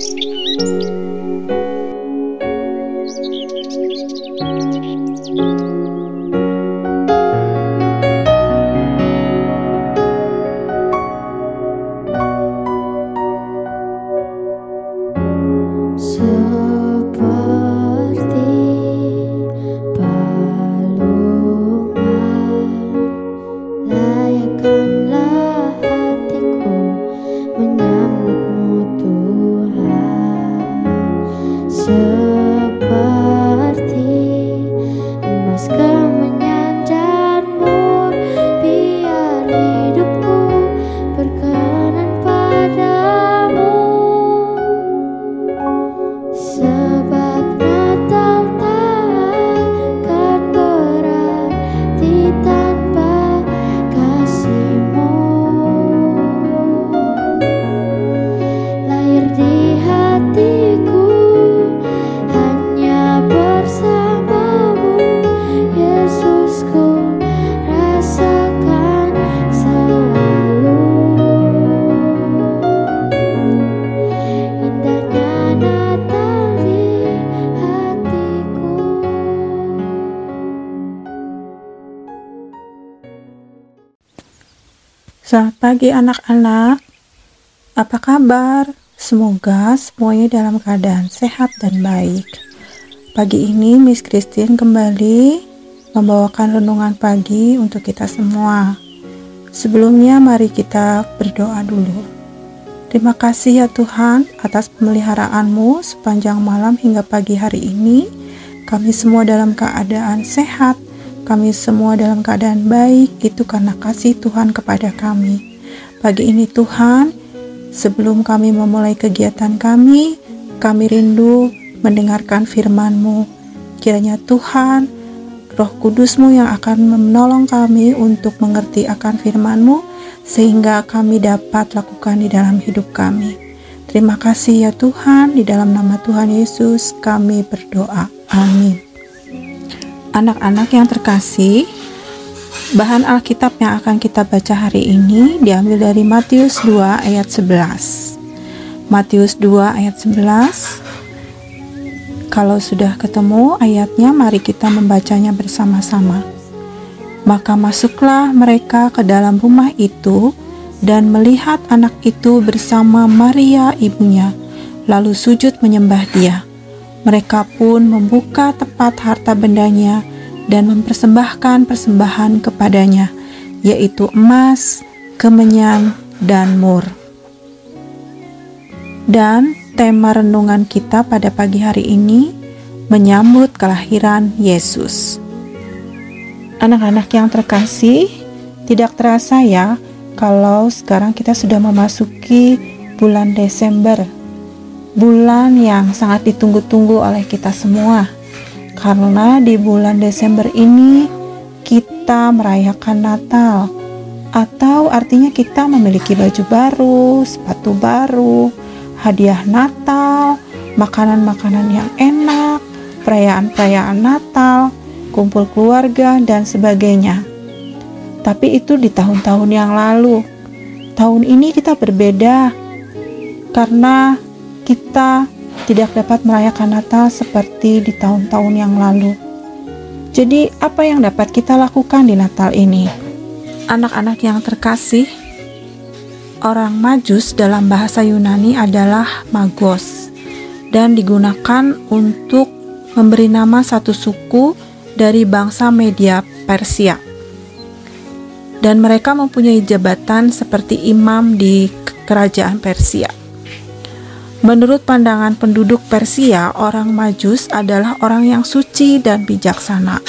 Música turn Selamat pagi anak-anak. Apa kabar? Semoga semuanya dalam keadaan sehat dan baik. Pagi ini Miss Christine kembali membawakan renungan pagi untuk kita semua. Sebelumnya mari kita berdoa dulu. Terima kasih ya Tuhan atas pemeliharaanmu sepanjang malam hingga pagi hari ini. Kami semua dalam keadaan sehat kami semua dalam keadaan baik itu karena kasih Tuhan kepada kami. Pagi ini Tuhan, sebelum kami memulai kegiatan kami, kami rindu mendengarkan firman-Mu. Kiranya Tuhan, Roh Kudus-Mu yang akan menolong kami untuk mengerti akan firman-Mu, sehingga kami dapat lakukan di dalam hidup kami. Terima kasih ya Tuhan, di dalam nama Tuhan Yesus kami berdoa. Amin. Anak-anak yang terkasih, bahan Alkitab yang akan kita baca hari ini diambil dari Matius 2 ayat 11. Matius 2 ayat 11. Kalau sudah ketemu ayatnya, mari kita membacanya bersama-sama. Maka masuklah mereka ke dalam rumah itu dan melihat anak itu bersama Maria ibunya, lalu sujud menyembah dia. Mereka pun membuka tepat harta bendanya dan mempersembahkan persembahan kepadanya, yaitu emas, kemenyan, dan mur. Dan tema renungan kita pada pagi hari ini menyambut kelahiran Yesus. Anak-anak yang terkasih, tidak terasa ya kalau sekarang kita sudah memasuki bulan Desember bulan yang sangat ditunggu-tunggu oleh kita semua. Karena di bulan Desember ini kita merayakan Natal atau artinya kita memiliki baju baru, sepatu baru, hadiah Natal, makanan-makanan yang enak, perayaan-perayaan Natal, kumpul keluarga dan sebagainya. Tapi itu di tahun-tahun yang lalu. Tahun ini kita berbeda karena kita tidak dapat merayakan Natal seperti di tahun-tahun yang lalu. Jadi, apa yang dapat kita lakukan di Natal ini? Anak-anak yang terkasih, orang Majus dalam bahasa Yunani adalah magos dan digunakan untuk memberi nama satu suku dari bangsa Media Persia. Dan mereka mempunyai jabatan seperti imam di kerajaan Persia. Menurut pandangan penduduk Persia, orang Majus adalah orang yang suci dan bijaksana.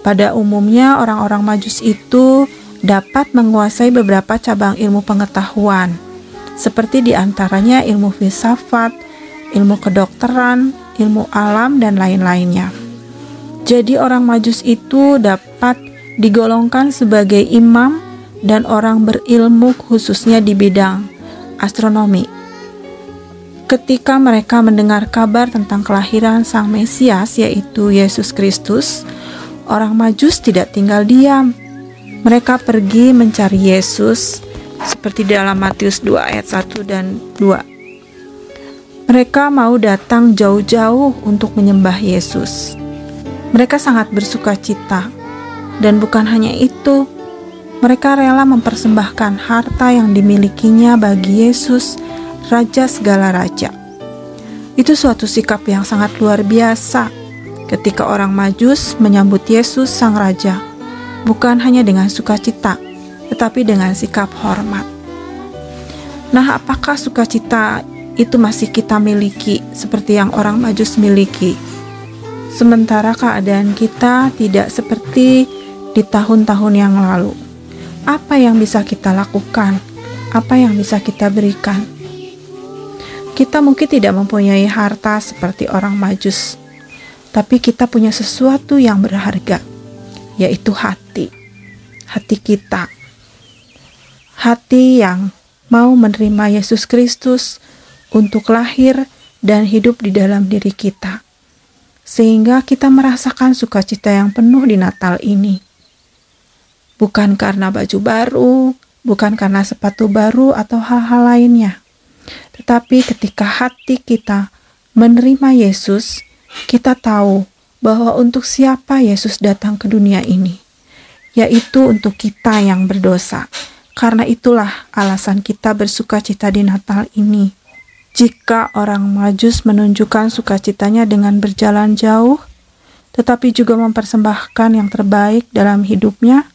Pada umumnya, orang-orang Majus itu dapat menguasai beberapa cabang ilmu pengetahuan, seperti di antaranya ilmu filsafat, ilmu kedokteran, ilmu alam, dan lain-lainnya. Jadi, orang Majus itu dapat digolongkan sebagai imam dan orang berilmu, khususnya di bidang astronomi ketika mereka mendengar kabar tentang kelahiran Sang Mesias, yaitu Yesus Kristus, orang Majus tidak tinggal diam. Mereka pergi mencari Yesus, seperti dalam Matius 2 ayat 1 dan 2. Mereka mau datang jauh-jauh untuk menyembah Yesus. Mereka sangat bersuka cita, dan bukan hanya itu, mereka rela mempersembahkan harta yang dimilikinya bagi Yesus, Raja segala raja. Itu suatu sikap yang sangat luar biasa ketika orang Majus menyambut Yesus, Sang Raja, bukan hanya dengan sukacita, tetapi dengan sikap hormat. Nah, apakah sukacita itu masih kita miliki seperti yang orang majus miliki. Sementara keadaan kita tidak seperti di tahun-tahun yang lalu. Apa yang bisa kita lakukan? Apa yang bisa kita berikan? Kita mungkin tidak mempunyai harta seperti orang majus, tapi kita punya sesuatu yang berharga, yaitu hati. Hati kita. Hati yang mau menerima Yesus Kristus untuk lahir dan hidup di dalam diri kita, sehingga kita merasakan sukacita yang penuh di Natal ini. Bukan karena baju baru, bukan karena sepatu baru, atau hal-hal lainnya, tetapi ketika hati kita menerima Yesus, kita tahu bahwa untuk siapa Yesus datang ke dunia ini, yaitu untuk kita yang berdosa. Karena itulah alasan kita bersuka cita di Natal ini. Jika orang Majus menunjukkan sukacitanya dengan berjalan jauh, tetapi juga mempersembahkan yang terbaik dalam hidupnya,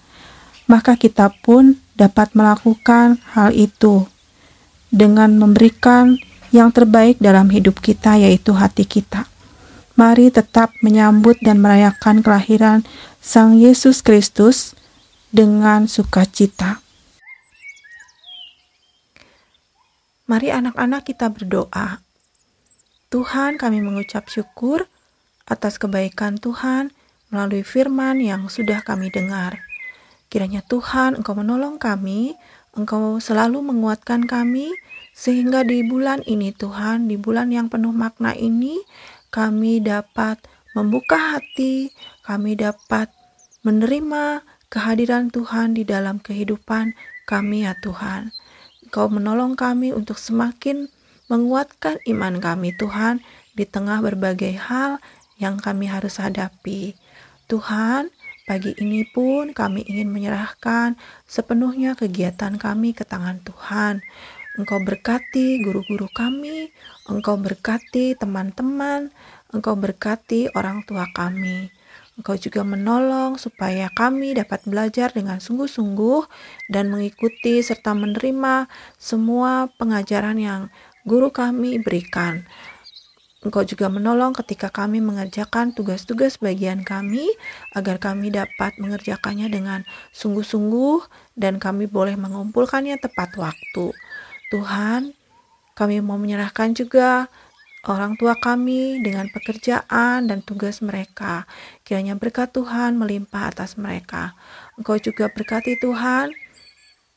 maka kita pun dapat melakukan hal itu dengan memberikan yang terbaik dalam hidup kita, yaitu hati kita. Mari tetap menyambut dan merayakan kelahiran Sang Yesus Kristus dengan sukacita. Mari anak-anak kita berdoa. Tuhan kami mengucap syukur atas kebaikan Tuhan melalui firman yang sudah kami dengar. Kiranya Tuhan Engkau menolong kami, Engkau selalu menguatkan kami, sehingga di bulan ini Tuhan, di bulan yang penuh makna ini, kami dapat membuka hati, kami dapat menerima kehadiran Tuhan di dalam kehidupan kami ya Tuhan. Engkau menolong kami untuk semakin menguatkan iman kami, Tuhan, di tengah berbagai hal yang kami harus hadapi. Tuhan, pagi ini pun kami ingin menyerahkan sepenuhnya kegiatan kami ke tangan Tuhan. Engkau berkati guru-guru kami, Engkau berkati teman-teman, Engkau berkati orang tua kami. Engkau juga menolong supaya kami dapat belajar dengan sungguh-sungguh dan mengikuti serta menerima semua pengajaran yang guru kami berikan. Engkau juga menolong ketika kami mengerjakan tugas-tugas bagian kami agar kami dapat mengerjakannya dengan sungguh-sungguh dan kami boleh mengumpulkannya tepat waktu. Tuhan, kami mau menyerahkan juga orang tua kami dengan pekerjaan dan tugas mereka. Kiranya berkat Tuhan melimpah atas mereka. Engkau juga berkati Tuhan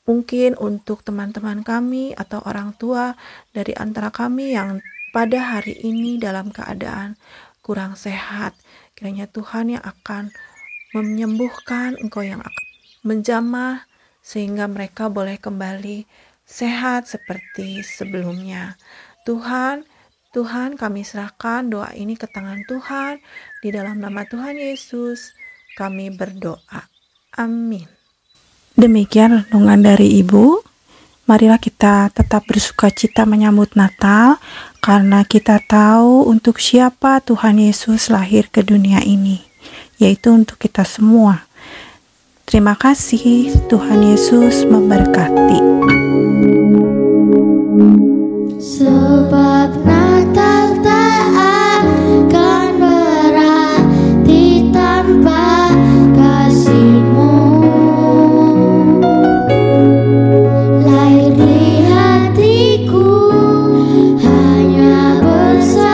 mungkin untuk teman-teman kami atau orang tua dari antara kami yang pada hari ini dalam keadaan kurang sehat. Kiranya Tuhan yang akan menyembuhkan, Engkau yang akan menjamah sehingga mereka boleh kembali sehat seperti sebelumnya. Tuhan, Tuhan kami serahkan doa ini ke tangan Tuhan. Di dalam nama Tuhan Yesus kami berdoa. Amin. Demikian renungan dari Ibu. Marilah kita tetap bersuka cita menyambut Natal karena kita tahu untuk siapa Tuhan Yesus lahir ke dunia ini, yaitu untuk kita semua. Terima kasih, Tuhan Yesus memberkati. So.